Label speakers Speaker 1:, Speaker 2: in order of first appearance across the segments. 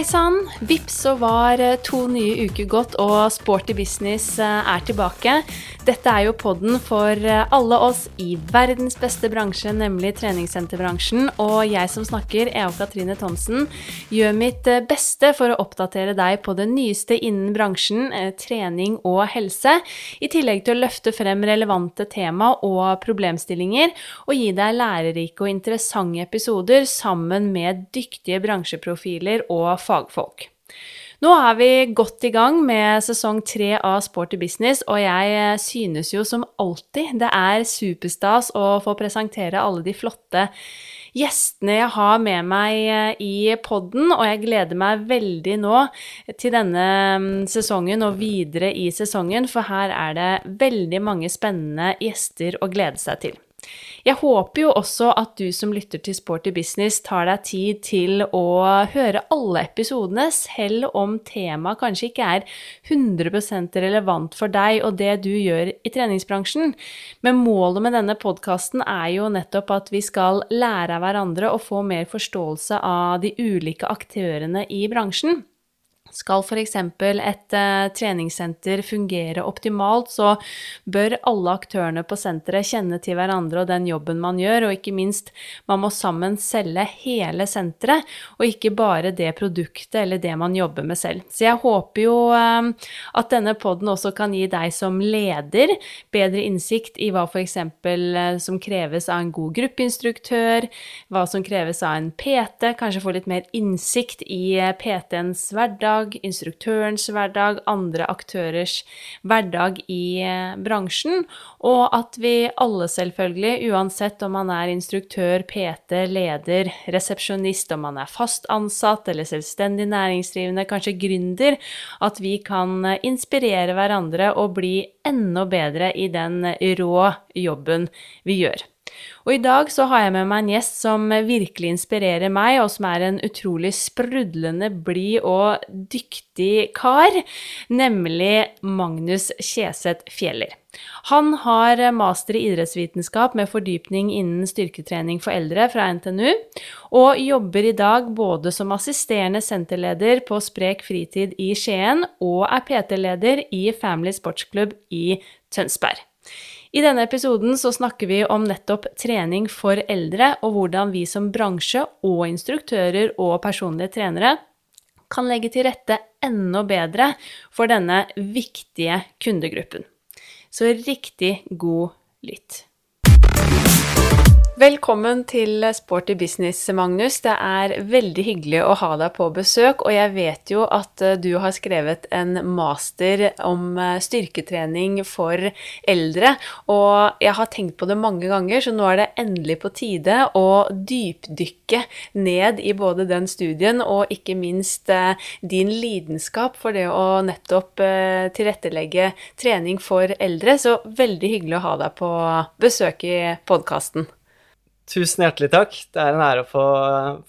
Speaker 1: Hei sann! Vips så var eh, to nye uker gått, og Sporty business eh, er tilbake. Dette er jo podden for eh, alle oss i verdens beste bransje, nemlig treningssenterbransjen. Og jeg som snakker, Ea Katrine Thomsen, gjør mitt beste for å oppdatere deg på det nyeste innen bransjen, trening og helse, i tillegg til å løfte frem relevante tema og problemstillinger, og gi deg lærerike og interessante episoder sammen med dyktige bransjeprofiler og fagfolk. Nå er vi godt i gang med sesong tre av Sporty business, og jeg eh, synes jo som alltid det er superstas å få presentere alle de flotte gjestene jeg har med meg eh, i podden, og jeg gleder meg veldig nå til denne mm, sesongen og videre i sesongen, for her er det veldig mange spennende gjester å glede seg til. Jeg håper jo også at du som lytter til Sporty business, tar deg tid til å høre alle episodene, selv om temaet kanskje ikke er 100% relevant for deg og det du gjør i treningsbransjen. Men målet med denne podkasten er jo nettopp at vi skal lære av hverandre og få mer forståelse av de ulike aktørene i bransjen. Skal f.eks. et uh, treningssenter fungere optimalt, så bør alle aktørene på senteret kjenne til hverandre og den jobben man gjør, og ikke minst, man må sammen selge hele senteret, og ikke bare det produktet eller det man jobber med selv. Så jeg håper jo uh, at denne poden også kan gi deg som leder bedre innsikt i hva f.eks. Eh, som kreves av en god gruppeinstruktør, hva som kreves av en PT, kanskje få litt mer innsikt i PT-ens hverdag, hverdag, instruktørens hverdag, andre aktørers hverdag i eh, bransjen, og at vi alle selvfølgelig, uansett om man er instruktør, PT, leder, resepsjonist, om man er fast ansatt eller selvstendig næringsdrivende, kanskje gründer, at vi kan eh, inspirere hverandre og bli enda bedre i den rå jobben vi gjør. Og i dag så har jeg med meg en gjest som virkelig inspirerer meg, og som er en utrolig sprudlende, blid og dyktig kar, nemlig Magnus Kjeseth Fjeller. Han har master i idrettsvitenskap med fordypning innen styrketrening for eldre fra NTNU, og jobber i dag både som assisterende senterleder på Sprek fritid i Skien og er PT-leder i Family Sportsklubb i Tønsberg. I denne episoden så snakker vi om nettopp trening for eldre, og hvordan vi som bransje og instruktører og personlige trenere kan legge til rette enda bedre for denne viktige kundegruppen. Så riktig god lytt. Velkommen til Sporty business, Magnus. Det er veldig hyggelig å ha deg på besøk. Og jeg vet jo at eh, du har skrevet en master om eh, styrketrening for eldre. Og jeg har tenkt på det mange ganger, så nå er det endelig på tide å dypdykke ned i både den studien og ikke minst eh, din lidenskap for det å nettopp tilrettelegge trening for eldre. Så veldig hyggelig å ha deg på besøk i podkasten.
Speaker 2: Tusen hjertelig takk. Det er en ære å få,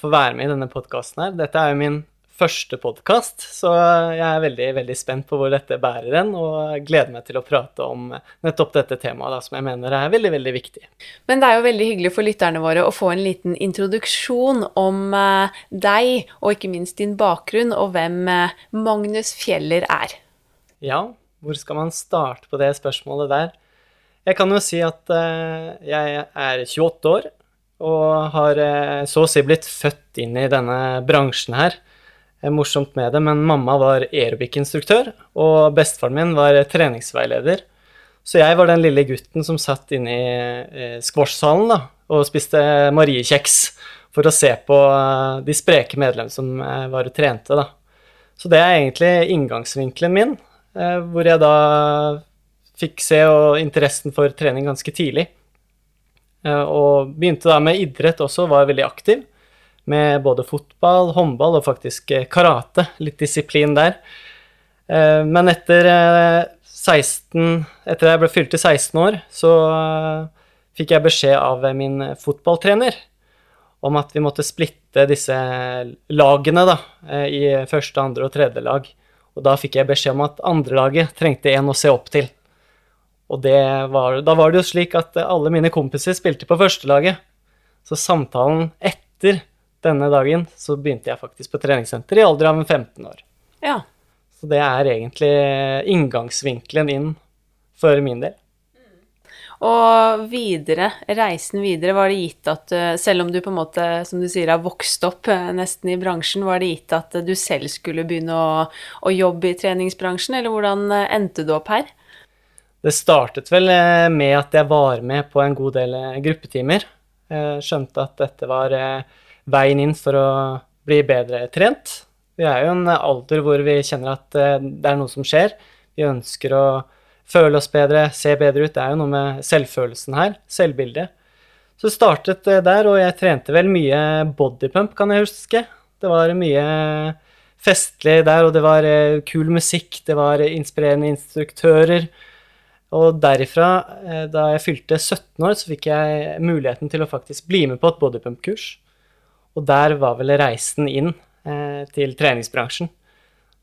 Speaker 2: få være med i denne podkasten her. Dette er jo min første podkast, så jeg er veldig, veldig spent på hvor dette bærer hen, og gleder meg til å prate om nettopp dette temaet, da, som jeg mener er veldig, veldig viktig.
Speaker 1: Men det er jo veldig hyggelig for lytterne våre å få en liten introduksjon om uh, deg, og ikke minst din bakgrunn, og hvem uh, Magnus Fjeller er.
Speaker 2: Ja, hvor skal man starte på det spørsmålet der? Jeg kan jo si at uh, jeg er 28 år, og har eh, så å si blitt født inn i denne bransjen her. Morsomt med det, men mamma var aerobic-instruktør, og bestefaren min var treningsveileder. Så jeg var den lille gutten som satt inne i eh, squashsalen og spiste mariekjeks for å se på eh, de spreke medlemmene som var og trente. Da. Så det er egentlig inngangsvinkelen min, hvor jeg da fikk se interessen for trening ganske tidlig. Eh, og begynte da med idrett også, var veldig aktiv. Med både fotball, håndball og faktisk eh, karate. Litt disiplin der. Eh, men etter 16 Etter jeg ble fylt til 16 år, så fikk jeg beskjed av min fotballtrener om at vi måtte splitte disse lagene da, i første, andre og tredje lag. Og da fikk jeg beskjed om at andrelaget trengte en å se opp til. Og var, da var det jo slik at alle mine kompiser spilte på førstelaget. Så samtalen etter denne dagen så begynte jeg faktisk på treningssenter i alder av en 15 år.
Speaker 1: Ja.
Speaker 2: Så det er egentlig inngangsvinkelen inn for min del.
Speaker 1: Og videre, reisen videre, var det gitt at eh, selv om du på en måte, som du sier, har vokst opp eh, nesten i bransjen, var det gitt at du selv skulle begynne å, å jobbe i treningsbransjen, eller hvordan eh, endte du opp her?
Speaker 2: Det startet vel med at jeg var med på en god del gruppetimer. Jeg skjønte at dette var veien inn for å bli bedre trent. Vi er jo en alder hvor vi kjenner at det er noe som skjer. Vi ønsker å føle oss bedre, se bedre ut. Det er jo noe med selvfølelsen her, selvbildet. Så startet der, og jeg trente vel mye bodypump, kan jeg huske. Det var mye festlig der, og det var eh, kul musikk, det var inspirerende instruktører. Og derifra, eh, da jeg fylte 17 år, så fikk jeg muligheten til å faktisk bli med på et bodypump-kurs. Og der var vel reisen inn eh, til treningsbransjen.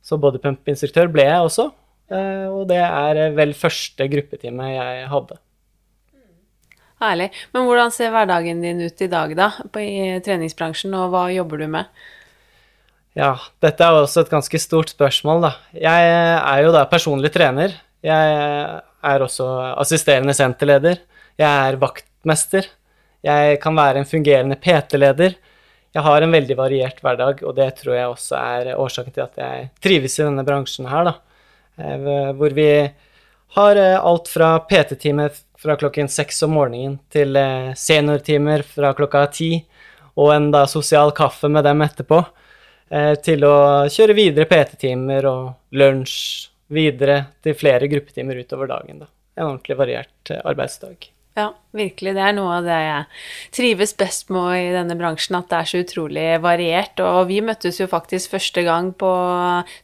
Speaker 2: Så bodypump-instruktør ble jeg også, Eh, og det er vel første gruppetime jeg hadde.
Speaker 1: Herlig. Men hvordan ser hverdagen din ut i dag, da, på, i treningsbransjen, og hva jobber du med?
Speaker 2: Ja, dette er også et ganske stort spørsmål, da. Jeg er jo da personlig trener. Jeg er også assisterende senterleder. Jeg er vaktmester. Jeg kan være en fungerende PT-leder. Jeg har en veldig variert hverdag, og det tror jeg også er årsaken til at jeg trives i denne bransjen her, da. Eh, hvor vi har eh, alt fra PT-time fra klokken seks om morgenen til eh, seniortimer fra klokka ti, og en da sosial kaffe med dem etterpå, til å kjøre videre PT-timer og lunsj videre til flere gruppetimer utover dagen. Da. En ordentlig variert arbeidsdag.
Speaker 1: Ja, virkelig. Det er noe av det jeg trives best med i denne bransjen, at det er så utrolig variert. Og vi møttes jo faktisk første gang på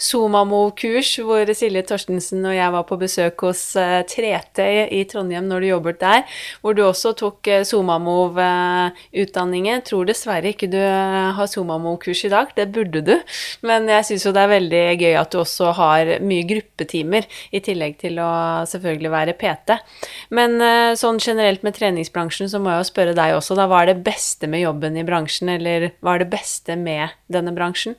Speaker 1: Somamo-kurs, hvor Silje Torstensen og jeg var på besøk hos 3T eh, i Trondheim når du jobbet der, hvor du også tok eh, Somamo-utdanningen. Tror dessverre ikke du eh, har Somamo-kurs i dag, det burde du. Men jeg syns jo det er veldig gøy at du også har mye gruppetimer, i tillegg til å selvfølgelig være PT. Men sånn generelt generelt med treningsbransjen, så må jeg jo spørre deg også, da. Hva er det beste med jobben i bransjen, eller hva er det beste med denne bransjen?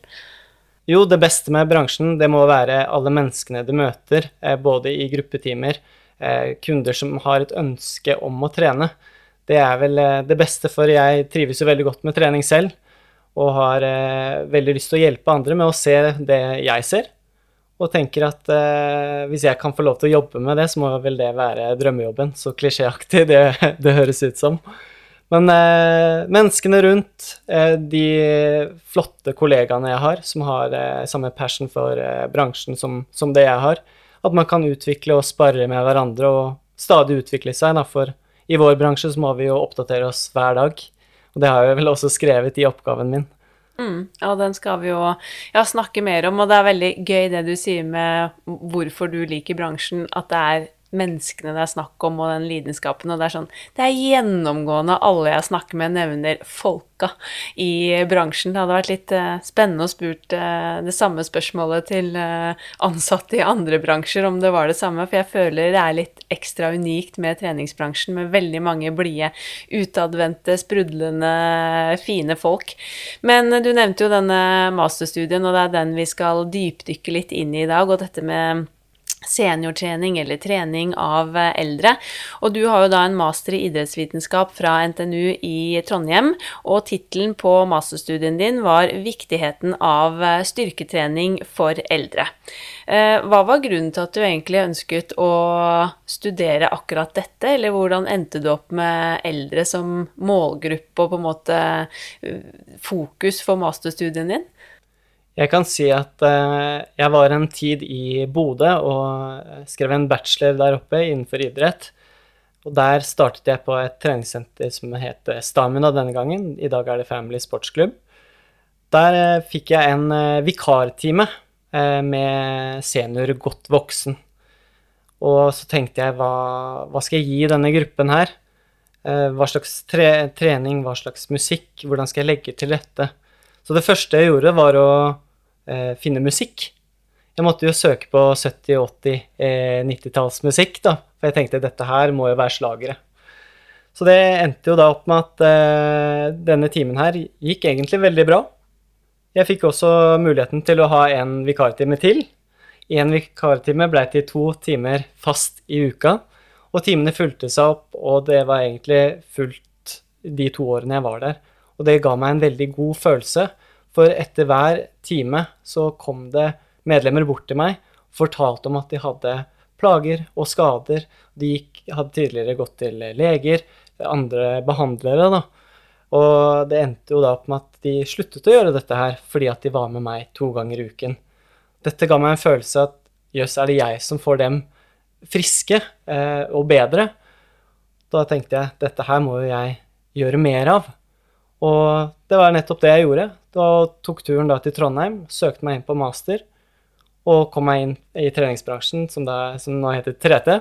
Speaker 2: Jo, det beste med bransjen, det må være alle menneskene du møter, eh, både i gruppetimer, eh, kunder som har et ønske om å trene. Det er vel eh, det beste, for jeg trives jo veldig godt med trening selv, og har veldig lyst til å hjelpe andre med å se det jeg ser og tenker at eh, hvis jeg kan få lov til å jobbe med det, så må vel det være drømmejobben. Så klisjéaktig det, det høres ut som. Men eh, menneskene rundt, eh, de flotte kollegaene jeg har, som har eh, samme passion for eh, bransjen som, som, det jeg har, at man kan utvikle og spare med hverandre og stadig utvikle seg. Da, for i vår bransje så må vi jo oppdatere oss hver dag. Og det har jeg vel også skrevet i oppgaven min.
Speaker 1: Mm, og den skal vi jo ja, snakke mer om, og det er veldig gøy det du sier med hvorfor du liker bransjen, at det er menneskene det er snakk om, og den lidenskapen. Og det er sånn Det er gjennomgående alle jeg snakker med, nevner folka i bransjen. Det hadde vært litt uh, spennende å spurt uh, det samme spørsmålet til uh, ansatte i andre bransjer, om det var det samme. For jeg føler det er litt ekstra unikt med treningsbransjen, med veldig mange blide, utadvendte, sprudlende, fine folk. Men du nevnte jo denne masterstudien, og det er den vi skal dypdykke litt inn i i dag. Og dette med seniortrening eller trening av eh, eldre. Og du har jo da en master i idrettsvitenskap fra NTNU i Trondheim, og tittelen på masterstudien din var 'Viktigheten av eh, styrketrening for eldre'. Eh, hva var grunnen til at du egentlig ønsket å studere akkurat dette, eller hvordan endte du opp med eldre som målgruppe og på en måte fokus for masterstudien din?
Speaker 2: Jeg kan si at uh, jeg var en tid i Bodø og skrev en bachelor der oppe innenfor idrett. Og der startet jeg på et treningssenter som het Stamina denne gangen. I dag er det Family Sportsklubb. Der uh, fikk jeg en uh, vikartime med senior godt voksen. Og så tenkte jeg hva, hva skal jeg gi denne gruppen her? hva slags tre trening, hva slags musikk, hvordan skal jeg legge til rette? Så det første jeg gjorde, var å eh, finne musikk. Jeg måtte jo søke på 70-, 80-, eh, 90-tallsmusikk, da, for jeg tenkte dette her må jo være slagere. Så det endte jo da opp med at eh, denne timen her gikk egentlig veldig bra. Jeg fikk også muligheten til å ha en vikartime til. Én vikartime ble til to timer fast i uka. Og timene fulgte seg opp, og det var egentlig fullt de to årene jeg var der. Og det ga meg en veldig god følelse, for etter hver time så kom det medlemmer bort til meg og fortalte om at de hadde plager og skader. De gikk, hadde tidligere gått til leger, andre behandlere, da. Og det endte jo da opp med at de sluttet å gjøre dette her fordi at de var med meg to ganger i uken. Dette ga meg en følelse at jøss, er det jeg som får dem friske eh, og bedre? Da tenkte jeg dette her må jo jeg gjøre mer av. Og det var nettopp det jeg gjorde. Da tok turen da til Trondheim, søkte meg inn på master og kom meg inn i treningsbransjen, som, da, som nå heter 3T.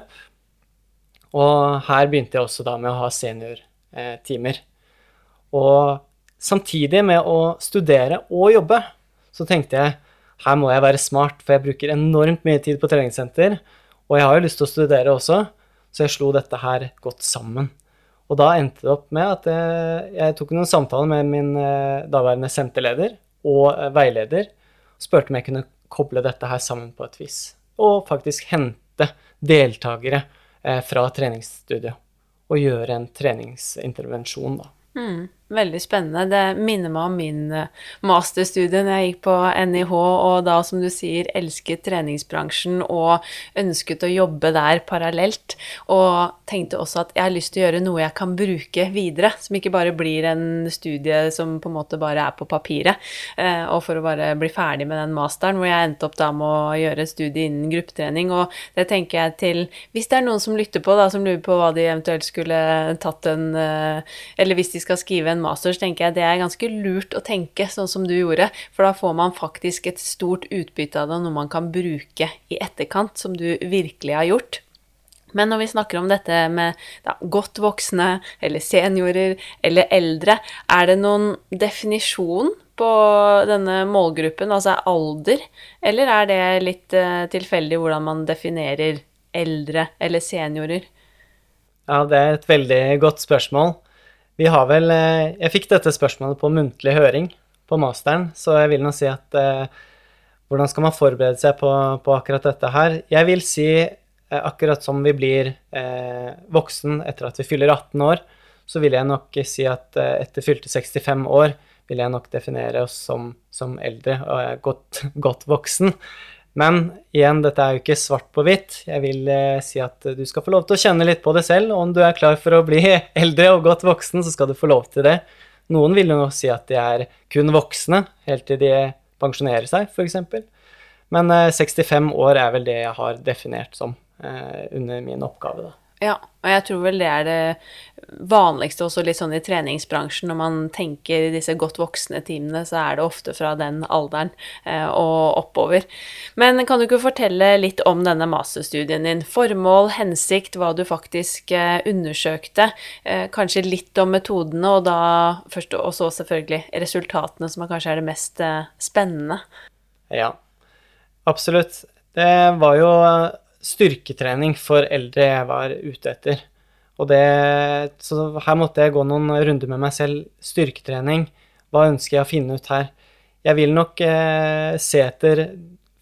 Speaker 2: Og her begynte jeg også da med å ha seniortimer. Og samtidig med å studere og jobbe, så tenkte jeg her må jeg være smart, for jeg bruker enormt mye tid på treningssenter. Og jeg har jo lyst til å studere også, så jeg slo dette her godt sammen. Og da endte det opp med at jeg, jeg tok noen samtaler med min eh, daværende senterleder og eh, veileder. og Spurte om jeg kunne koble dette her sammen på et vis. Og faktisk hente deltakere eh, fra treningsstudiet. Og gjøre en treningsintervensjon, da.
Speaker 1: Mm. Veldig spennende. Det minner meg om min eh, masterstudie når jeg gikk på NIH, og da, som du sier, elsket treningsbransjen og ønsket å jobbe der parallelt. Og tenkte også at jeg har lyst til å gjøre noe jeg kan bruke videre, som ikke bare blir en studie som på en måte bare er på papiret, eh, og for å bare bli ferdig med den masteren, hvor jeg endte opp da med å gjøre studie innen gruppetrening. Og det tenker jeg til Hvis det er noen som lytter på, da, som lurer på hva de eventuelt skulle tatt en eh, Eller hvis de skal skrive en master, så tenker jeg det er ganske lurt å tenke sånn som du gjorde, for da får man faktisk et stort utbytte av det, noe man kan bruke i etterkant, som du virkelig har gjort. Men når vi snakker om dette med da, godt voksne, eller seniorer, eller eldre, er det noen definisjon på denne målgruppen, altså alder, eller er det litt uh, tilfeldig hvordan man definerer eldre eller seniorer?
Speaker 2: Ja, det er et veldig godt spørsmål. Vi har vel eh, Jeg fikk dette spørsmålet på muntlig høring på masteren, så jeg vil nå si at eh, hvordan skal man forberede seg på, på, akkurat dette her? Jeg vil si eh, akkurat som vi blir eh, voksen etter at vi fyller 18 år, så vil jeg nok si at eh, etter fylte 65 år vil jeg nok definere oss som, som eldre og godt, godt voksen. Men igjen, dette er jo ikke svart på hvitt. Jeg vil eh, si at du skal få lov til å kjenne litt på det selv. Og om du er klar for å bli eldre og godt voksen, så skal du få lov til det. Noen vil jo si at de er kun voksne helt til de pensjonerer seg, f.eks. Men eh, 65 år er vel det jeg har definert som eh, under min oppgave, da.
Speaker 1: Ja, og jeg tror vel det er det vanligste også litt sånn i treningsbransjen. Når man tenker disse godt voksne teamene, så er det ofte fra den alderen eh, og oppover. Men kan du ikke fortelle litt om denne masterstudien din? Formål, hensikt, hva du faktisk eh, undersøkte. Eh, kanskje litt om metodene, og da først og så selvfølgelig resultatene, som kanskje er det mest eh, spennende.
Speaker 2: Ja, absolutt. Det var jo styrketrening for eldre jeg var ute etter. Og det, så her måtte jeg gå noen runder med meg selv. Styrketrening, hva ønsker jeg å finne ut her? Jeg vil nok eh, se etter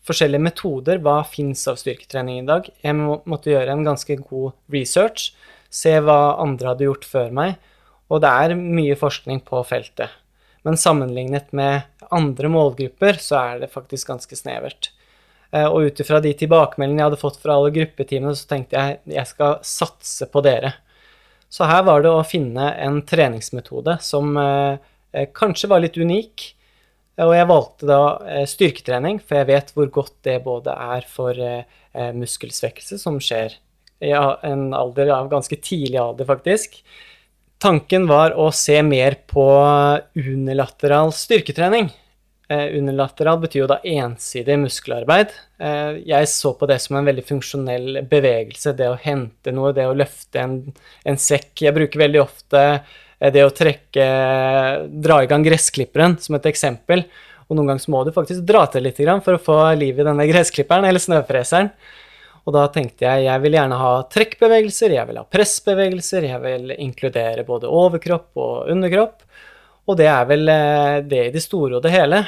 Speaker 2: forskjellige metoder. Hva fins av styrketrening i dag? Jeg må, måtte gjøre en ganske god research. Se hva andre hadde gjort før meg. Og det er mye forskning på feltet. Men sammenlignet med andre målgrupper, så er det faktisk ganske snevert. Eh, og ut ifra de tilbakemeldingene jeg hadde fått fra alle gruppetimene, så tenkte jeg jeg skal satse på dere. Så her var det å finne en treningsmetode som eh, eh, kanskje var litt unik. Og jeg valgte da styrketrening, for jeg vet hvor godt det både er for muskelsvekkelse, som skjer i en alder av ganske tidlig alder, faktisk. Tanken var å se mer på unilateral styrketrening. Eh, unilateral betyr jo da ensidig muskelarbeid. Eh, jeg så på det som en veldig funksjonell bevegelse, det å hente noe, det å løfte en, en sekk. Jeg bruker veldig ofte eh, det å trekke Dra i gang gressklipperen som et eksempel. Og noen ganger må du faktisk dra til litt for å få liv i denne gressklipperen eller snøfreseren. Og da tenkte jeg jeg vil gjerne ha trekkbevegelser, jeg vil ha pressbevegelser, jeg vil inkludere både overkropp og underkropp. Og det er vel det i det store og det hele.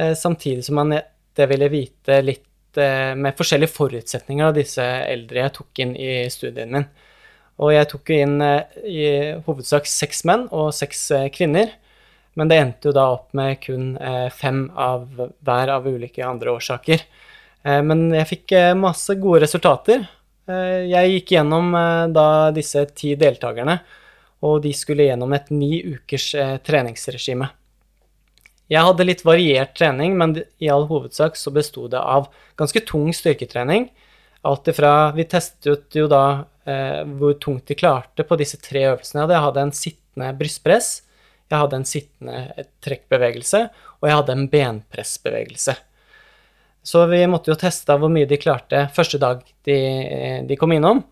Speaker 2: Eh, samtidig som man det ville vite litt eh, med forskjellige forutsetninger av disse eldre jeg tok inn i studien min. Og jeg tok inn i hovedsak seks menn og seks kvinner. Men det endte jo da opp med kun fem av hver av ulike andre årsaker. Eh, men jeg fikk eh, masse gode resultater. Eh, jeg gikk gjennom da disse ti deltakerne, og de skulle gjennom et ni ukers treningsregime. Jeg hadde litt variert trening, men i all hovedsak så besto det av ganske tung styrketrening. Alt ifra Vi testet jo da eh, hvor tungt de klarte på disse tre øvelsene. Jeg hadde en sittende brystpress, jeg hadde en sittende trekkbevegelse, og jeg hadde en benpressbevegelse. Så vi måtte jo teste hvor mye de klarte første dag de, de kom innom.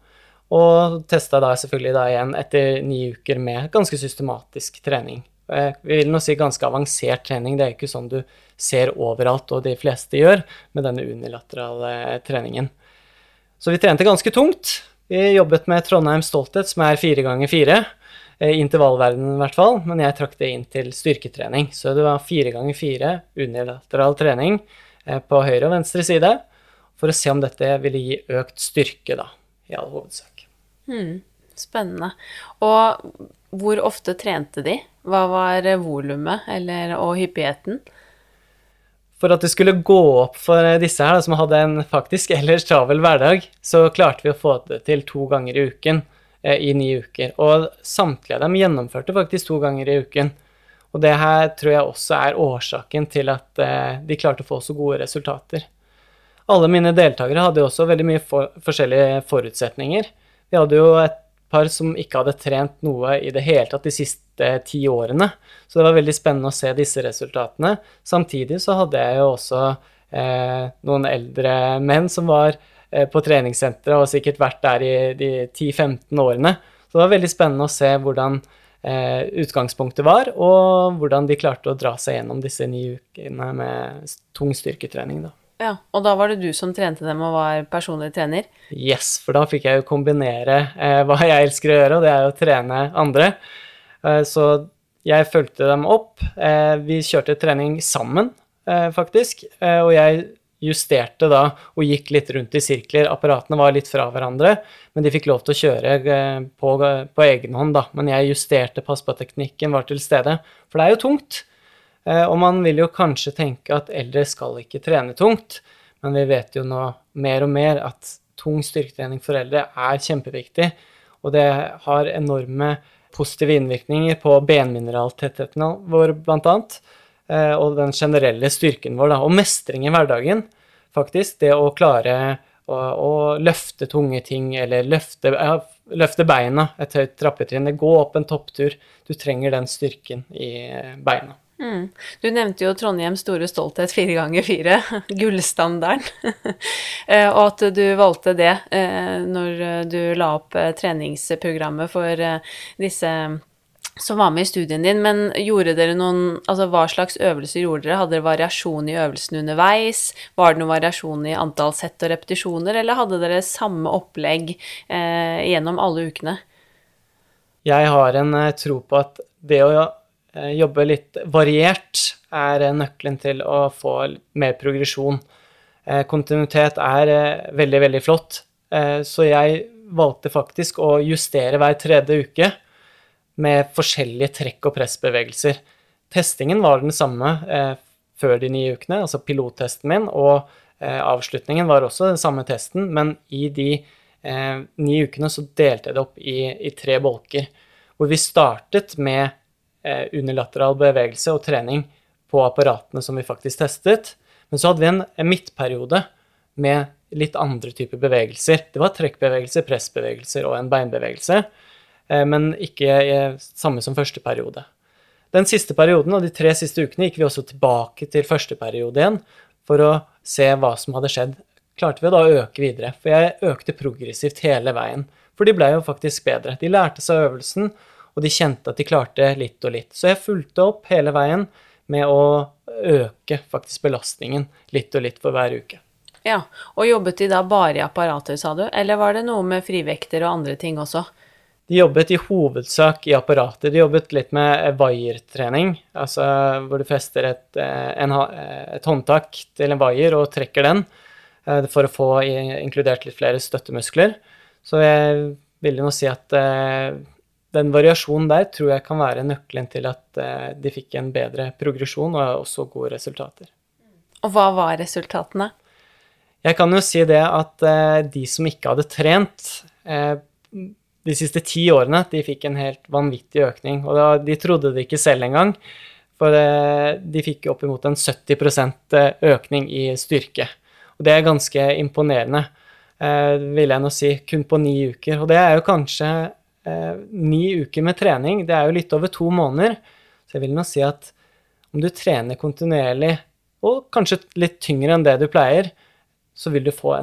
Speaker 2: Og testa da selvfølgelig da igjen etter ni uker med ganske systematisk trening. Vi vil nå si ganske avansert trening. Det er ikke sånn du ser overalt, og de fleste gjør, med denne unilaterale treningen. Så vi trente ganske tungt. Vi jobbet med Trondheim Stolthet, som er fire ganger fire. I intervallverdenen i hvert fall, men jeg trakk det inn til styrketrening. Så det var fire ganger fire unilateral trening Eh, på høyre og venstre side, for å se om dette ville gi økt styrke, da, i all hovedsak.
Speaker 1: Hmm, spennende. Og hvor ofte trente de? Hva var volumet og hyppigheten?
Speaker 2: For at det skulle gå opp for disse her, som hadde en faktisk ellers travel hverdag, så klarte vi å få det til to ganger i uken eh, i ni uker. Og samtlige av dem gjennomførte faktisk to ganger i uken. Og det her tror jeg også er årsaken til at eh, de klarte å få så gode resultater. Alle mine deltakere hadde også veldig mye for forskjellige forutsetninger. Vi hadde jo et par som ikke hadde trent noe i det hele tatt de siste ti årene. Så det var veldig spennende å se disse resultatene. Samtidig så hadde jeg jo også eh, noen eldre menn som var eh, på treningssenteret og sikkert vært der i de 10-15 årene. Så det var veldig spennende å se hvordan eh, utgangspunktet var, og hvordan de klarte å dra seg gjennom disse ni ukene med tung styrketrening. Da.
Speaker 1: Ja, Og da var det du som trente dem og var personlig trener?
Speaker 2: Yes, for da fikk jeg jo kombinere eh, hva jeg elsker å gjøre, og det er å trene andre. Eh, så jeg fulgte dem opp. Eh, vi kjørte trening sammen, eh, faktisk, eh, og jeg justerte da og gikk litt rundt i sirkler. Apparatene var litt fra hverandre, men de fikk lov til å kjøre eh, på, på egen hånd, da. Men jeg justerte, pass på at teknikken var til stede. For det er jo tungt. Eh, og man vil jo kanskje tenke at eldre skal ikke trene tungt, men vi vet jo nå mer og mer at tung styrketrening for eldre er kjempeviktig, og det har enorme positive innvirkninger på benmineraltettheten vår, annet. Eh, og den generelle styrken vår, da, og mestring i hverdagen, faktisk. Det å klare å, å løfte tunge ting, eller løfte, løfte, beina et høyt trappetrinn. Gå opp en topptur. Du trenger den styrken i eh, beina.
Speaker 1: Mm. Du nevnte jo Trondheims store stolthet fire ganger fire, gullstandarden. Eh, og at du valgte det når du la opp treningsprogrammet for disse som var med i studien din, men gjorde dere noen Altså hva slags øvelser gjorde dere? Hadde dere variasjon i øvelsene underveis? Var det noen variasjon i antall sett og repetisjoner, eller hadde dere samme opplegg eh, gjennom alle ukene?
Speaker 2: Jeg har en eh, tro på at det å eh, jobbe litt variert er nøkkelen til å få mer progresjon. Eh, kontinuitet er eh, veldig, veldig flott, eh, så jeg valgte faktisk å justere hver tredje uke med forskjellige trekk- og pressbevegelser. Testingen var den samme eh, før de nye ukene, altså pilottesten min, og eh, avslutningen var også den samme testen, men i de eh, ni ukene så delte jeg det opp i, i, tre bolker, hvor vi startet med eh, unilateral bevegelse og trening på apparatene som vi faktisk testet, men så hadde vi en, en midtperiode med litt andre typer bevegelser. Det var trekkbevegelser, pressbevegelser og en beinbevegelse. Eh, men ikke eh, samme som første periode. Den siste perioden og de tre siste ukene gikk vi også tilbake til første periode igjen for å se hva som hadde skjedd. Klarte vi da å øke videre, for jeg økte progressivt hele veien. For de ble jo faktisk bedre. De lærte seg øvelsen, og de kjente at de klarte litt og litt. Så jeg fulgte opp hele veien med å øke faktisk belastningen litt og litt for hver uke.
Speaker 1: Ja, Og jobbet de da bare i apparater, sa du, eller var det noe med frivekter og andre ting også?
Speaker 2: De jobbet i hovedsak i apparater. De jobbet litt med vaiertrening, altså hvor du fester et, eh, en, et håndtak til en vaier og trekker den eh, for å få inkludert litt flere støttemuskler. Så jeg vil jo nå si at eh, den variasjonen der tror jeg kan være nøkkelen til at de fikk en bedre progresjon og også gode resultater.
Speaker 1: Og hva var resultatene?
Speaker 2: Jeg kan jo si det at eh, de som ikke hadde trent eh, de siste ti årene, de fikk en helt vanvittig økning. Og de trodde det ikke selv engang, for eh, de fikk oppimot en 70% økning i styrke. Og det er ganske imponerende, vil jeg nå si, kun på ni uker. Og det er jo kanskje ni uker med trening, det er jo litt over to måneder. Så jeg vil nå si at om du trener kontinuerlig, og kanskje litt tyngre enn det du pleier, så vil du få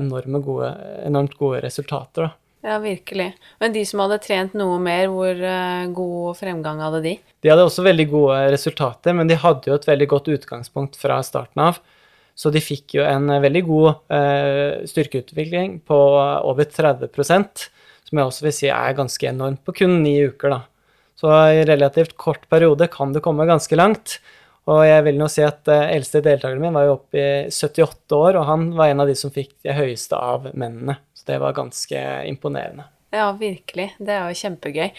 Speaker 2: gode, enormt gode resultater. Da.
Speaker 1: Ja, virkelig. Men de som hadde trent noe mer, hvor uh, god fremgang hadde de?
Speaker 2: De hadde også veldig gode resultater, men de hadde jo et veldig godt utgangspunkt fra starten av. Så de fikk jo en veldig god styrkeutvikling på over 30 som jeg også vil si er ganske enormt på kun ni uker. da. Så i relativt kort periode kan du komme ganske langt. Og jeg vil nå si at uh, eldste deltakeren min var jo oppe i 78 år, og han var en av de som fikk det høyeste av mennene. Så det var ganske imponerende.
Speaker 1: Ja, virkelig. Det er jo kjempegøy.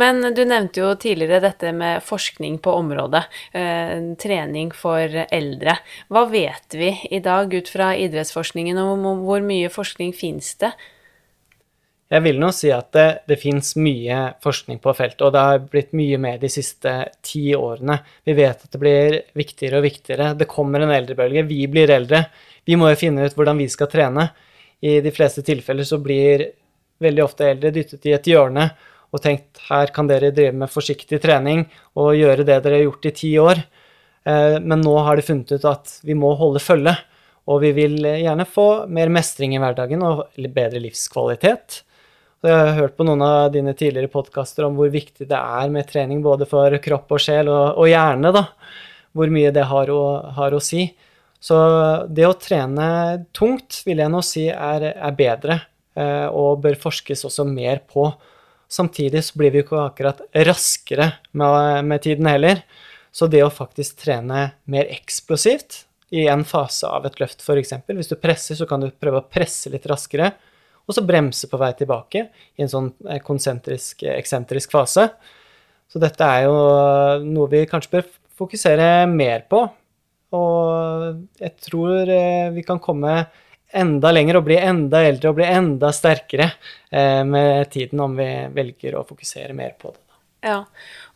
Speaker 1: Men du nevnte jo tidligere dette med forskning på området. Eh, trening for eldre. Hva vet vi i dag ut fra idrettsforskningen, og hvor mye forskning finnes det?
Speaker 2: Jeg vil nå si at det, det fins mye forskning på feltet, og det har blitt mye mer de siste ti årene. Vi vet at det blir viktigere og viktigere. Det kommer en eldrebølge. Vi blir eldre. Vi må jo finne ut hvordan vi skal trene. I de fleste tilfeller så blir veldig ofte eldre dyttet i et hjørne og tenkt her kan dere drive med forsiktig trening og gjøre det dere har gjort i ti år. Eh, men nå har de funnet ut at vi må holde følge. Og vi vil gjerne få mer mestring i hverdagen og bedre livskvalitet. Så jeg har hørt på noen av dine tidligere podkaster om hvor viktig det er med trening både for kropp og sjel, og, og hjerne, da. Hvor mye det har å, har å, si. Så det å trene tungt vil jeg nå si er, er bedre, eh, og bør forskes også mer på. Samtidig så blir vi ikke akkurat raskere med, med tiden heller. Så det å faktisk trene mer eksplosivt i en fase av et løft, f.eks. Hvis du presser, så kan du prøve å presse litt raskere og så bremse på vei tilbake i en sånn eh, konsentrisk, eh, eksentrisk fase. Så dette er jo noe vi kanskje bør fokusere mer på. Og jeg tror eh, vi kan komme enda lenger og bli enda eldre og bli enda sterkere med tiden om vi velger å fokusere mer på det.
Speaker 1: Ja,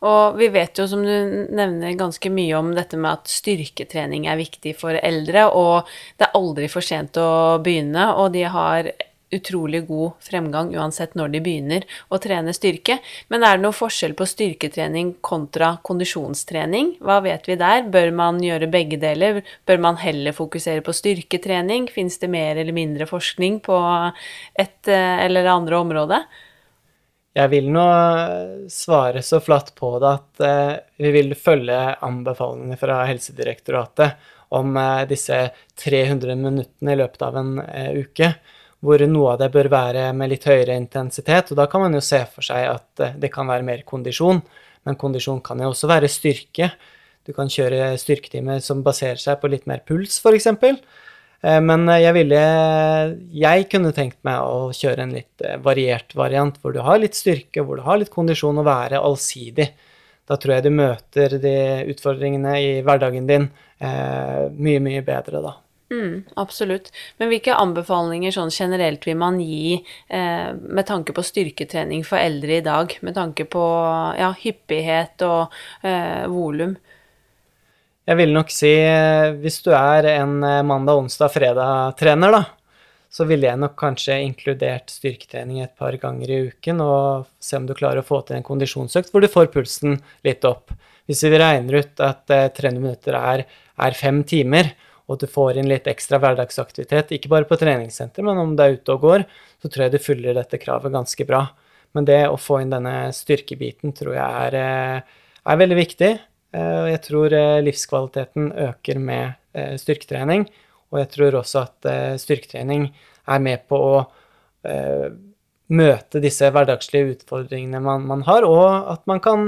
Speaker 1: og vi vet jo, som du nevner, ganske mye om dette med at styrketrening er viktig for eldre, og det er aldri for sent å begynne, og de har utrolig god fremgang uansett når de begynner å trene styrke. Men er det noe forskjell på styrketrening kontra kondisjonstrening? Hva vet vi der? Bør man gjøre begge deler? Bør man heller fokusere på styrketrening? Fins det mer eller mindre forskning på et eh, eller andre område?
Speaker 2: Jeg vil nå svare så flatt på det at uh, vi vil følge anbefalingene fra Helsedirektoratet om uh, disse 300 minuttene i løpet av en uke hvor noe av det bør være med litt høyere intensitet. Og da kan man jo se for seg at eh, det kan være mer kondisjon, men kondisjon kan jo også være styrke. Du kan kjøre styrketimer som baserer seg på litt mer puls, f.eks. Eh, men jeg ville Jeg kunne tenkt meg å kjøre en litt eh, variert variant, hvor du har litt styrke, hvor du har litt kondisjon, og være allsidig. Da tror jeg du møter de utfordringene i hverdagen din mye, mye bedre, da.
Speaker 1: Mm, absolutt. Men hvilke anbefalinger sånn generelt vil man gi eh, med tanke på styrketrening for eldre i dag? Med tanke på ja, hyppighet og eh, volum?
Speaker 2: Jeg vil nok si eh, hvis du er en eh, mandag, onsdag, fredag-trener, da, så ville jeg nok kanskje inkludert styrketrening et par ganger i uken og se om du klarer å få til en kondisjonsøkt hvor du får pulsen litt opp. Hvis vi regner ut at eh, 300 minutter er, er fem timer, og at du får inn litt ekstra hverdagsaktivitet, ikke bare på treningssenter, men om du er ute og går, så tror jeg du fyller dette kravet ganske bra. Men det å få inn denne styrkebiten tror jeg er, eh, er veldig viktig. Og jeg tror eh, livskvaliteten øker med styrketrening, og jeg tror også at styrketrening er med på å møte disse hverdagslige utfordringene man, man, har, og at man kan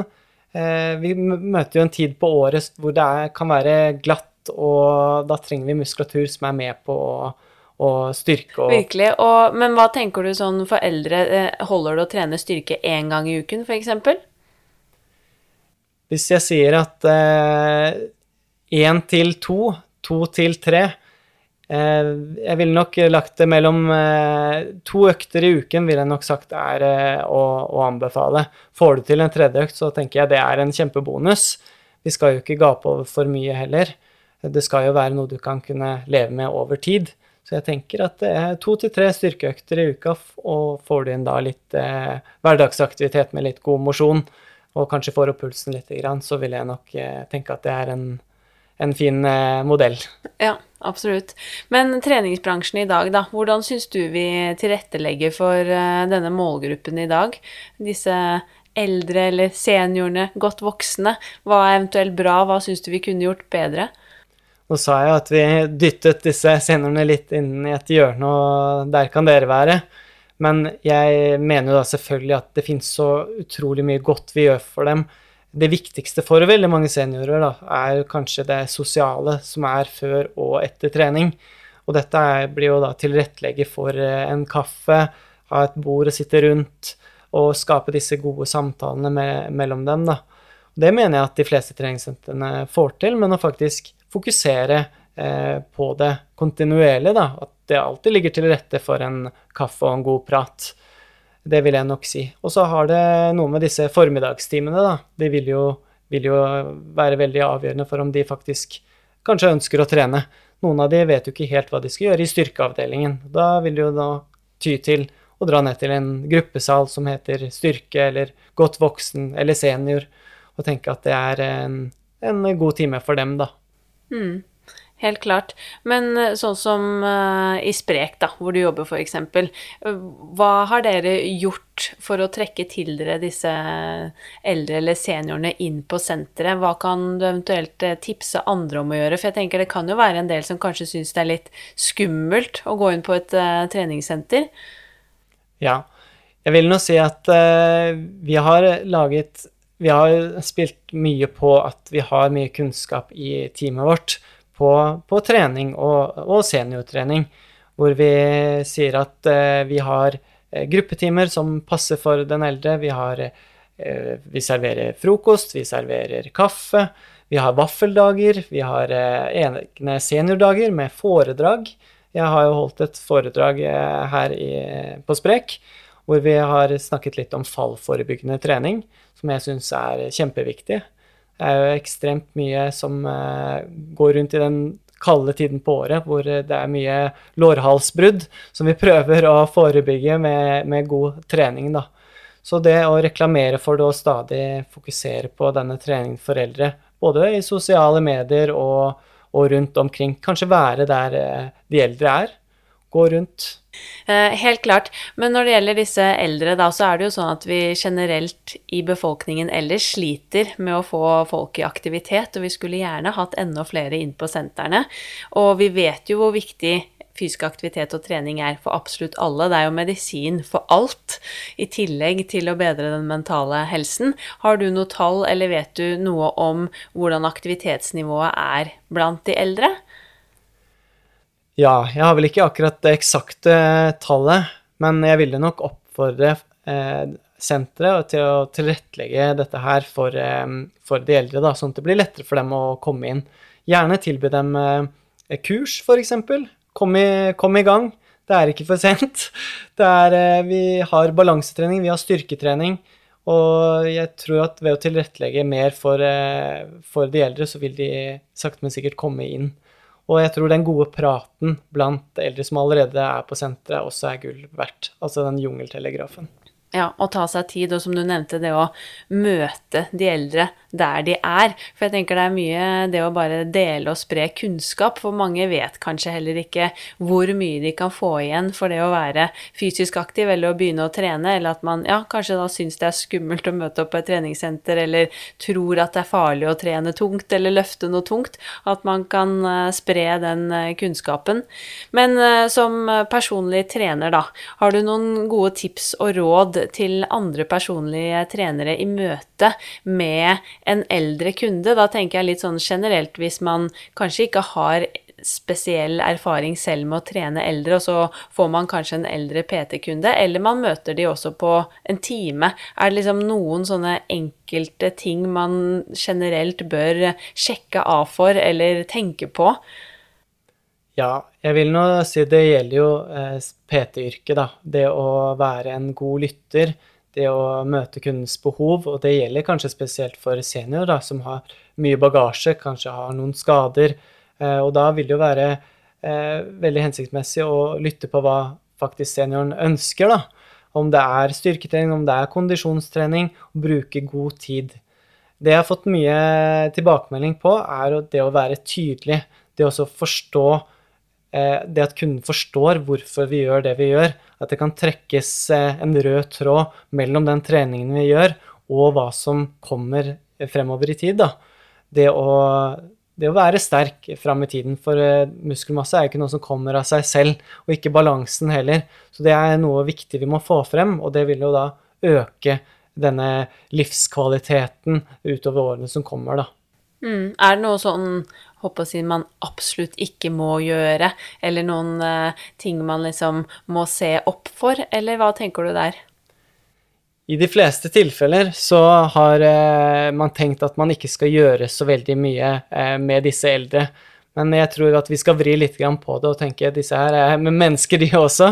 Speaker 2: Vi møter jo en tid på året hvor det er, kan være glatt, og da trenger vi muskulatur som er med på å og styrke og
Speaker 1: Virkelig. Og, men hva tenker du sånn for eldre? Holder det å trene styrke én gang i uken, f.eks.?
Speaker 2: Hvis jeg sier at én til to, to til tre eh, Jeg ville nok lagt det mellom eh, To økter i uken ville jeg nok sagt er eh, å, å, anbefale. Får du til en tredje økt, så tenker jeg det er en kjempebonus. Vi skal jo ikke gape over for mye heller. Det skal jo være noe du kan kunne leve med over tid. Så jeg tenker at det er to til tre styrkeøkter i uka, og får du inn da litt eh, hverdagsaktivitet med litt god mosjon, og kanskje får opp pulsen litt, så vil jeg nok eh, tenke at det er en en fin eh, modell.
Speaker 1: Ja, absolutt. Men treningsbransjen i dag, da. Hvordan syns du vi tilrettelegger for eh, denne målgruppen i dag? Disse eldre eller seniorene, godt voksne. Hva er eventuelt bra, hva syns du vi kunne gjort bedre?
Speaker 2: Nå sa jeg at vi dyttet disse seniorene litt inn i et hjørne, og der kan dere være. Men jeg mener jo da selvfølgelig at det finnes så utrolig mye godt vi gjør for dem det viktigste for veldig mange seniorer da, er kanskje det sosiale som er før og etter trening. Og dette blir jo da tilrettelegge for eh, en kaffe, ha et bord å sitte rundt og skape disse gode samtalene med, mellom dem. da. Det mener jeg at de fleste treningssentrene får til, men å faktisk fokusere eh, på det kontinuerlig. da, At det alltid ligger til rette for en kaffe og en god prat. Det vil jeg nok si. Og så har det noe med disse formiddagstimene, da. De vil jo, vil jo, være veldig avgjørende for om de faktisk kanskje ønsker å trene. Noen av de vet jo ikke helt hva de skal gjøre i styrkeavdelingen. Da vil de jo da ty til å dra ned til en gruppesal som heter styrke eller godt voksen eller senior, og tenke at det er en, en god time for dem, da.
Speaker 1: Mm. Helt klart. Men eh, sånn som uh, i Sprek, da, hvor du jobber f.eks. Hva har dere gjort for å trekke til dere disse eldre eller seniorene inn på senteret? Hva kan du eventuelt eh, tipse andre om å gjøre? For jeg tenker det kan jo være en del som kanskje syns det er litt skummelt å gå inn på et uh, treningssenter.
Speaker 2: Ja. Jeg vil nå si at uh, vi har laget Vi har spilt mye på at vi har mye kunnskap i teamet vårt på, på trening og, og, seniortrening, hvor vi sier at eh, vi har uh, gruppetimer som passer for den eldre. Vi, har, eh, vi serverer frokost, vi serverer kaffe, vi har vaffeldager, vi har egne seniordager med foredrag. Jeg har jo holdt et foredrag her i, på Sprek hvor vi har snakket litt om fallforebyggende trening, som jeg syns er kjempeviktig. Det er jo ekstremt mye som uh, går rundt i den kalde tiden på året hvor det er mye lårhalsbrudd, som vi prøver å forebygge med, med, god trening. da. Så det å reklamere for det og stadig fokusere på denne treningen for eldre, både i sosiale medier og, og rundt omkring, kanskje være der uh, de eldre er, gå rundt.
Speaker 1: Eh, helt klart. Men når det gjelder disse eldre, da, så er det jo sånn at vi generelt i befolkningen ellers sliter med å få folk i aktivitet, og vi skulle gjerne hatt enda flere inn på sentrene. Og vi vet jo hvor viktig fysisk aktivitet og trening er for absolutt alle. Det er jo medisin for alt, i tillegg til å bedre den mentale helsen. Har du noe tall, eller vet du noe om hvordan aktivitetsnivået er blant de eldre?
Speaker 2: Ja, jeg har vel ikke akkurat det eksakte tallet, men jeg ville nok oppfordre eh, senteret til å tilrettelegge dette her for, eh, for, de eldre, da, sånn at det blir lettere for dem å komme inn. Gjerne tilby dem eh, kurs, f.eks. Kom, kom i gang. Det er ikke for sent. Er, eh, vi har balansetrening, vi har styrketrening. Og jeg tror at ved å tilrettelegge mer for, eh, for de eldre, så vil de sakte, men sikkert komme inn. Og jeg tror den gode praten blant eldre som allerede er på senteret, også er gull verdt. Altså den jungeltelegrafen.
Speaker 1: Ja, og ta seg tid, og som du nevnte, det å møte de eldre der de er. For jeg tenker det er mye det å bare dele og spre kunnskap, for mange vet kanskje heller ikke hvor mye de kan få igjen for det å være fysisk aktiv eller å begynne å trene, eller at man ja, kanskje da syns det er skummelt å møte opp på et treningssenter, eller tror at det er farlig å trene tungt eller løfte noe tungt. At man kan uh, spre den uh, kunnskapen. Men uh, som personlig trener, da, har du noen gode tips og råd til andre personlige trenere i møte med en eldre kunde? Da tenker jeg litt sånn generelt hvis man kanskje ikke har spesiell erfaring selv med å trene eldre, og så får man kanskje en eldre PT-kunde, eller man møter de også på en time. Er det liksom noen sånne enkelte ting man generelt bør sjekke av for eller tenke på?
Speaker 2: Ja, jeg vil nå si det gjelder jo eh, PT-yrket, da. Det å være en god lytter, det å møte kundens behov. Og det gjelder kanskje spesielt for seniorer, da, som har mye bagasje, kanskje har noen skader. Eh, og da vil det jo være eh, veldig hensiktsmessig å lytte på hva faktisk senioren ønsker, da. Om det er styrketrening, om det er kondisjonstrening, og bruke god tid. Det jeg har fått mye tilbakemelding på, er det å være tydelig. Det å forstå det at kunden forstår hvorfor vi gjør det vi gjør, at det kan trekkes eh, en rød tråd mellom den treningen vi gjør, og hva som kommer fremover i tid. Det å, det å være sterk fram i tiden, for eh, muskelmasse er ikke noe som kommer av seg selv, og ikke balansen heller. Så det er noe viktig vi må få frem, og det vil jo da øke denne livskvaliteten utover årene som kommer, da.
Speaker 1: Mm. Er det noe sånn håper å si man absolutt ikke må gjøre, eller noen uh, ting man liksom må se opp for, eller hva tenker du der?
Speaker 2: I de fleste tilfeller så har uh, man tenkt at man ikke skal gjøre så veldig mye uh, med disse eldre. Men jeg tror at vi skal vri litt på det og tenke at disse her er mennesker, de også.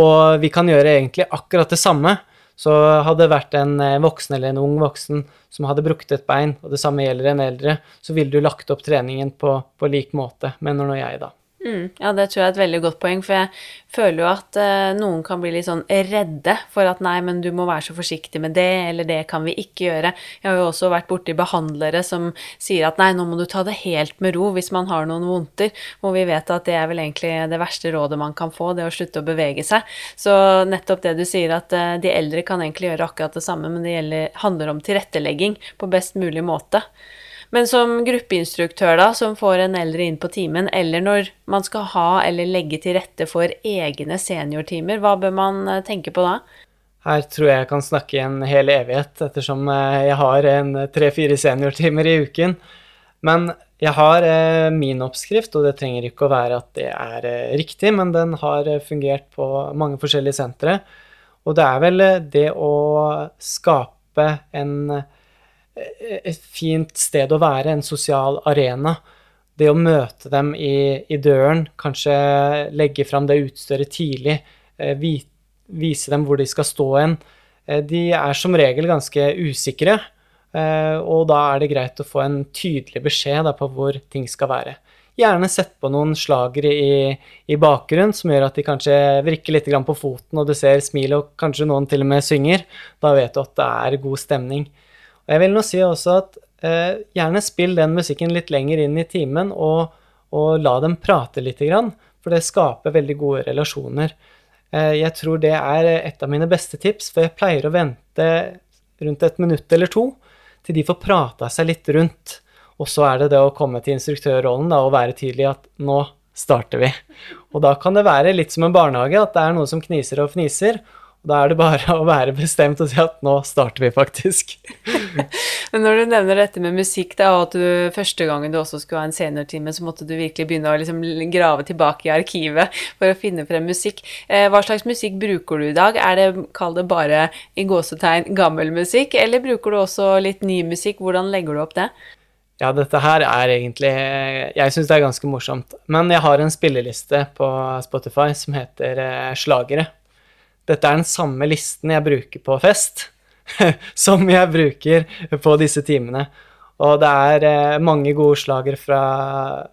Speaker 2: Og vi kan gjøre egentlig akkurat det samme. Så hadde det vært en eh, voksen eller en ung voksen som hadde brukket et bein, og det samme gjelder en eldre, så ville du lagt opp treningen på, på lik måte, mener nå jeg, da.
Speaker 1: Mm, ja, det tror jeg er et veldig godt poeng, for jeg føler jo at uh, noen kan bli litt sånn redde for at nei, men du må være så forsiktig med det, eller det kan vi ikke gjøre. Jeg har jo også vært borti behandlere som sier at nei, nå må du ta det helt med ro hvis man har noen vondter, hvor vi vet at det er vel egentlig det verste rådet man kan få, det å slutte å bevege seg. Så nettopp det du sier, at uh, de eldre kan egentlig gjøre akkurat det samme, men det gjelder, handler om tilrettelegging på best mulig måte. Men som gruppeinstruktør, da, som får en eldre inn på timen, eller når man skal ha eller legge til rette for egne seniortimer, hva bør man eh, tenke på da?
Speaker 2: Her tror jeg jeg kan snakke i en hel evighet, ettersom eh, jeg har en tre-fire seniortimer i uken. Men jeg har eh, min oppskrift, og det trenger ikke å være at det er riktig, men den har fungert på mange forskjellige sentre. Og det er vel det å skape en et fint sted å være, en sosial arena. Det å møte dem i, i døren, kanskje legge fram det utstyret tidlig, eh, vise dem hvor de skal stå hen. Eh, de er som regel ganske usikre, eh, og da er det greit å få en tydelig beskjed på hvor ting skal være. Gjerne sett på noen slagere i, i bakgrunnen som gjør at de kanskje vrikker litt på foten, og du ser smil, og kanskje noen til og med synger. Da vet du at det er god stemning. Og jeg vil nå si også at eh, gjerne spill den musikken litt lenger inn i timen, og, og, la dem prate lite grann, for det skaper veldig gode relasjoner. Eh, jeg tror det er et av mine beste tips, for jeg pleier å vente rundt et minutt eller to til de får prata seg litt rundt. Og så er det det å komme til instruktørrollen da, og være tydelig at nå starter vi. Og da kan det være litt som en barnehage, at det er noe som kniser og fniser, da er det bare å være bestemt og si at nå starter vi, faktisk.
Speaker 1: Men når du nevner dette med musikk, da, og at du første gangen du også skulle ha en seniortime, så måtte du virkelig begynne å liksom grave tilbake i arkivet for å finne frem musikk. Eh, hva slags musikk bruker du i dag? Er det, kall det bare i gåsetegn, gammel musikk, eller bruker du også litt ny musikk? Hvordan legger du opp det?
Speaker 2: Ja, dette her er egentlig Jeg syns det er ganske morsomt. Men jeg har en spilleliste på Spotify som heter eh, Slagere. Dette er den samme listen jeg bruker på fest, som jeg bruker på disse timene. Og det er eh, mange gode slager fra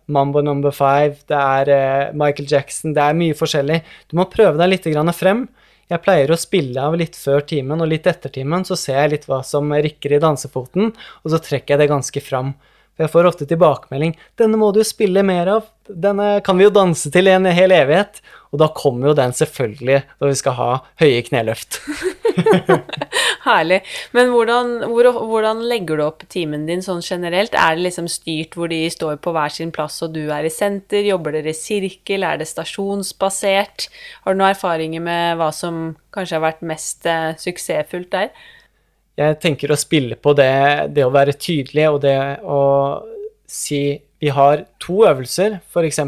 Speaker 2: Mambo Number Five, det er eh, Michael Jackson, det er mye forskjellig. Du må prøve deg litt frem. Jeg pleier å spille av litt før timen og litt etter timen, så ser jeg litt hva som rikker i dansefoten, og så trekker jeg det ganske fram. For jeg får ofte tilbakemelding 'Denne må du spille mer av. Denne kan vi jo danse til i en hel evighet.' Og da kommer jo den selvfølgelig når vi skal ha høye kneløft.
Speaker 1: Herlig. Men hvordan, hvor, hvordan, legger du opp timen din sånn generelt? Er det liksom styrt hvor de står på hver sin plass og du er i senter? Jobber dere i sirkel? Er det stasjonsbasert? Har du noen erfaringer med hva som kanskje har vært mest eh, suksessfullt der?
Speaker 2: Jeg tenker å spille på det, det å være tydelig og det å si Vi har to øvelser, f.eks.,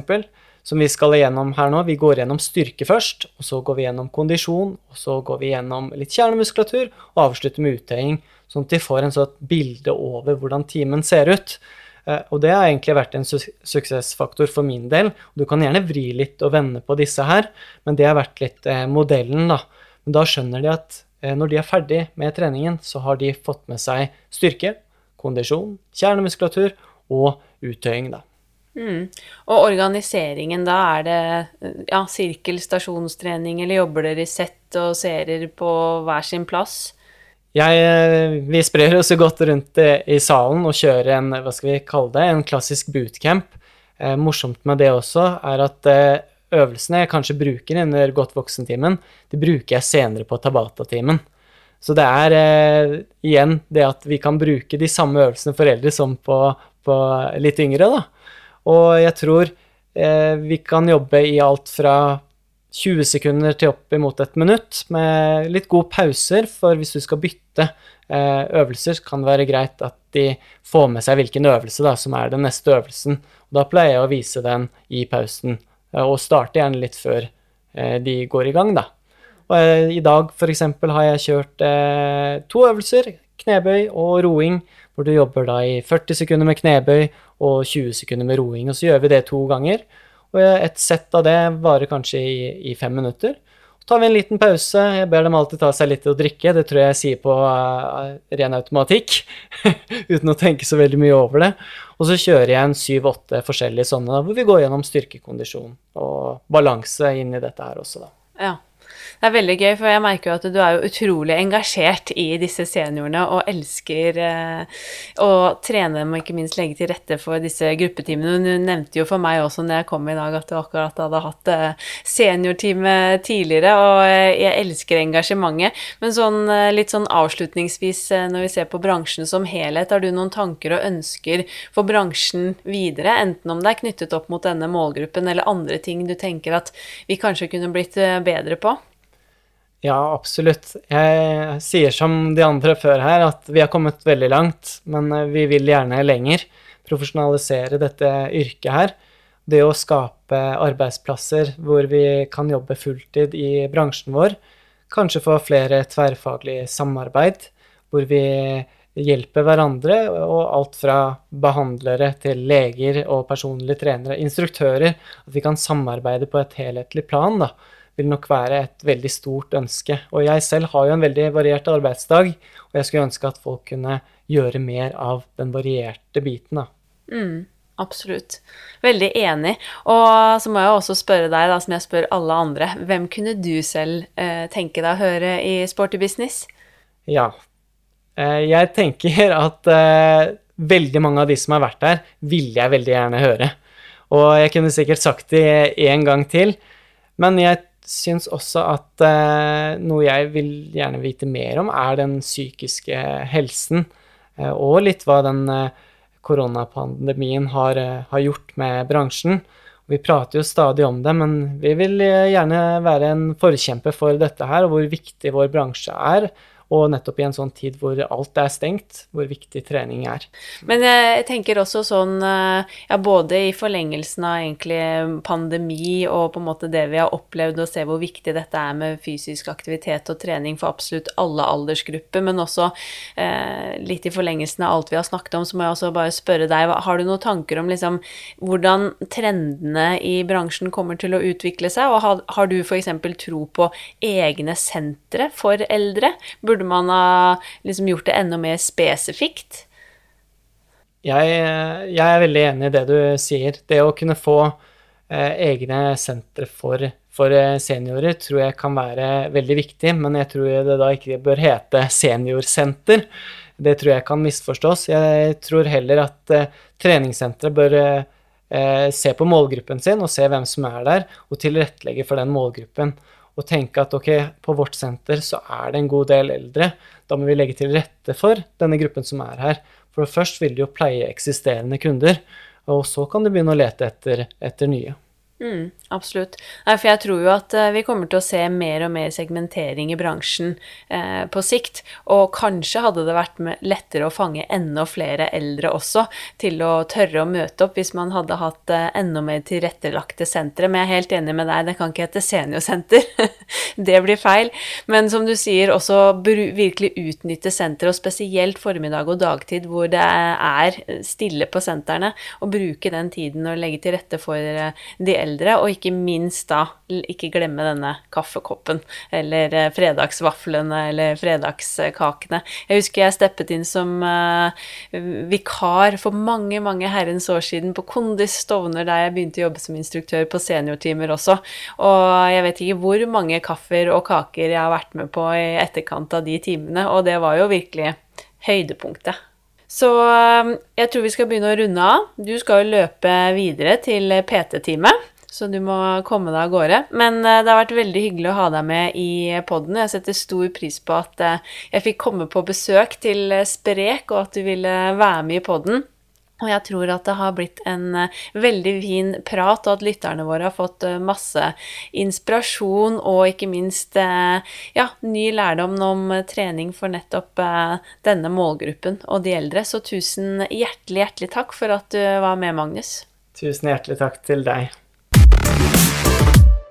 Speaker 2: som vi skal igjennom her nå. Vi går gjennom styrke først, og så går vi gjennom kondisjon, og så går vi gjennom litt kjernemuskulatur, og avslutter med uttøying, sånn at de får en sånn bilde over hvordan timen ser ut. Eh, og det har egentlig vært en su suksessfaktor for min del. Du kan gjerne vri litt og vende på disse her, men det har vært litt eh, modellen, da. Men da skjønner de at når de er ferdig med treningen, så har de fått med seg styrke, kondisjon, kjernemuskulatur og uttøying, da.
Speaker 1: Mm. Og organiseringen, da er det ja, sirkel, stasjonstrening, eller jobber dere i sett og serier på hver sin plass?
Speaker 2: Jeg, eh, vi sprer oss jo godt rundt i salen og kjører en, hva skal vi kalle det, en klassisk bootcamp. Eh, morsomt med det også er at eh, øvelsene jeg kanskje bruker under godt voksen-timen, de bruker jeg senere på Tabata-timen. Så det er eh, igjen det at vi kan bruke de samme øvelsene for eldre som på, på litt yngre, da. Og jeg tror eh, vi kan jobbe i alt fra 20 sekunder til opp imot et minutt, med litt gode pauser, for hvis du skal bytte eh, øvelser, kan det være greit at de får med seg hvilken øvelse da, som er den neste øvelsen. Og da pleier jeg å vise den i pausen. Eh, og starte gjerne litt før eh, de går i gang, da. Og eh, i dag f.eks. har jeg kjørt to øvelser, knebøy og roing, hvor du jobber da i 40 sekunder med knebøy og 20 sekunder med roing. Og så gjør vi det to ganger. Og et sett av det varer kanskje i, i fem minutter tar vi en liten pause. Jeg ber dem alltid ta seg litt å drikke. Det tror jeg jeg sier på uh, ren automatikk, uten å tenke så veldig mye over det. Og så kjører jeg en syv-åtte forskjellige sånne, hvor vi går gjennom styrkekondisjon og balanse inn i dette her også, da.
Speaker 1: Ja. Det er veldig gøy, for jeg merker jo at du er jo utrolig engasjert i disse seniorene og elsker eh, å trene dem og ikke minst legge til rette for disse gruppetimene. Du nevnte jo for meg også når jeg kom i dag at du akkurat hadde hatt eh, seniortime tidligere, og eh, jeg elsker engasjementet. Men sånn, eh, litt sånn avslutningsvis, eh, når vi ser på bransjen som helhet, har du noen tanker og ønsker for bransjen videre, enten om det er knyttet opp mot denne målgruppen eller andre ting du tenker at vi kanskje kunne blitt bedre på?
Speaker 2: Ja, absolutt. Jeg sier som de andre før her, at vi har kommet veldig langt, men eh, vi vil gjerne lenger. Profesjonalisere dette yrket her. Det å skape arbeidsplasser hvor vi kan jobbe fulltid i bransjen vår. Kanskje få flere tverrfaglig samarbeid, hvor vi hjelper hverandre, og alt fra behandlere til leger og personlige trenere, instruktører. At vi kan samarbeide på et helhetlig plan. da vil nok være et veldig stort ønske. Og jeg selv har jo en veldig variert arbeidsdag, og jeg skulle ønske at folk kunne gjøre mer av den varierte biten, da.
Speaker 1: Mm, absolutt. Veldig enig. Og så må jeg også spørre deg, da, som jeg spør alle andre, hvem kunne du selv eh, tenke deg å høre i Sporty Business?
Speaker 2: Ja, eh, jeg tenker at eh, veldig mange av de som har vært der, ville jeg veldig gjerne høre. Og jeg kunne sikkert sagt det en gang til, men jeg syns også at eh, noe jeg vil gjerne vite mer om, er den psykiske helsen. Eh, og litt hva den eh, koronapandemien har, eh, har, gjort med bransjen. Vi prater jo stadig om det, men vi vil eh, gjerne være en forkjemper for dette her, og hvor viktig vår bransje er. Og nettopp i en sånn tid hvor alt er stengt, hvor viktig trening er.
Speaker 1: Men jeg tenker også sånn, eh, ja, både i forlengelsen av egentlig pandemi og på en måte det vi har opplevd, og se hvor viktig dette er med fysisk aktivitet og trening for absolutt alle aldersgrupper, men også eh, litt i forlengelsen av alt vi har snakket om, så må jeg også bare spørre deg, har du noen tanker om liksom hvordan trendene i bransjen kommer til å utvikle seg, og har, har du f.eks. tro på egne sentre for eldre? Burde burde man ha liksom gjort det enda mer spesifikt?
Speaker 2: Jeg, jeg, er veldig enig i det du sier. Det å kunne få eh, egne sentre for, for eh, seniorer tror jeg kan være veldig viktig, men jeg tror det da ikke bør hete seniorsenter. Det tror jeg kan misforstås. Jeg tror heller at eh, treningssenteret bør eh, se på målgruppen sin og se hvem som er der, og tilrettelegge for den målgruppen. Og tenke at ok, på vårt senter så er det en god del eldre. Da må vi legge til rette for denne gruppen som er her. For først vil de jo pleie eksisterende kunder, og så kan du begynne å lete etter, etter nye.
Speaker 1: Mm, absolutt. For jeg tror jo at uh, vi kommer til å se mer og mer segmentering i bransjen eh, på sikt. Og kanskje hadde det vært lettere å fange enda flere eldre også, til å tørre å møte opp hvis man hadde hatt eh, enda mer tilrettelagte sentre. Men jeg er helt enig med deg, det kan ikke hete seniorsenter. det blir feil. Men som du sier, også virkelig utnytte senteret, og spesielt formiddag og dagtid hvor det er stille på sentrene, og bruke den tiden og legge til rette for de eldre eldre, og ikke minst da ikke glemme denne kaffekoppen eller eh, fredagsvaflene eller fredagskakene. Jeg husker jeg steppet inn som uh, vikar for mange, mange herrens år siden på Kondis Stovner, der jeg begynte å jobbe som instruktør på seniortimer også. Og jeg vet ikke hvor mange kaffer og kaker jeg har vært med på i etterkant av de timene, og det var jo virkelig høydepunktet. Så eh, jeg tror vi skal begynne å runde av. Du skal jo løpe videre til PT-time så du må komme deg av gårde. Men uh, det har vært veldig hyggelig å ha deg med i poden. Jeg setter stor pris på at uh, jeg fikk komme på besøk til uh, Sprek, og at du ville være med i poden. Og jeg tror at det har blitt en veldig fin prat, og at lytterne våre har fått masse inspirasjon og ikke minst ja, ny lærdom om trening for nettopp denne målgruppen og de eldre. Så tusen hjertelig, hjertelig takk for at du var med, Magnus.
Speaker 2: Tusen hjertelig takk til deg.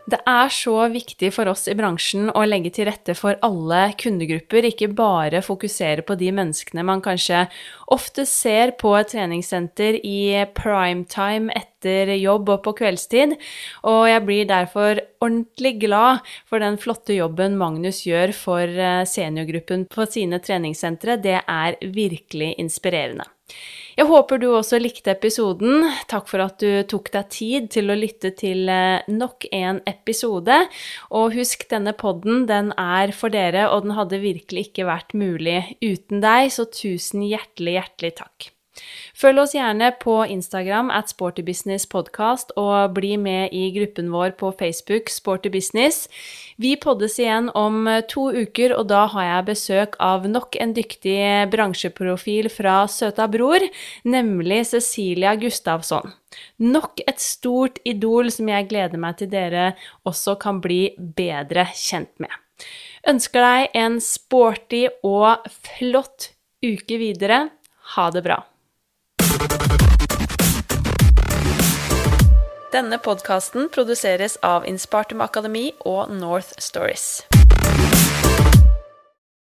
Speaker 1: Det er så viktig for oss i bransjen å legge til rette for alle kundegrupper, ikke bare fokusere på de menneskene man kanskje ofte ser på et treningssenter i primetime etter jobb og på kveldstid, og jeg blir derfor ordentlig glad for den flotte jobben Magnus gjør for eh, seniorgruppen på sine treningssentre. Det er virkelig inspirerende. Jeg håper du også likte episoden. Takk for at du tok deg tid til å lytte til eh, nok en episode. Og husk, denne podden den er for dere, og den hadde virkelig ikke vært mulig uten deg, så tusen hjertelig, hjertelig takk. Følg oss gjerne på Instagram at sportybusinesspodkast, og bli med i gruppen vår på Facebook Sportybusiness. Vi poddes igjen om to uker, og da har jeg besøk av nok en dyktig bransjeprofil fra Søta Bror, nemlig Cecilia Gustavsson. Nok et stort idol som jeg gleder meg til dere også kan bli bedre kjent med. Ønsker deg en sporty og flott uke videre. Ha det bra. Denne podkasten produseres av Innspartum Akademi og North Stories.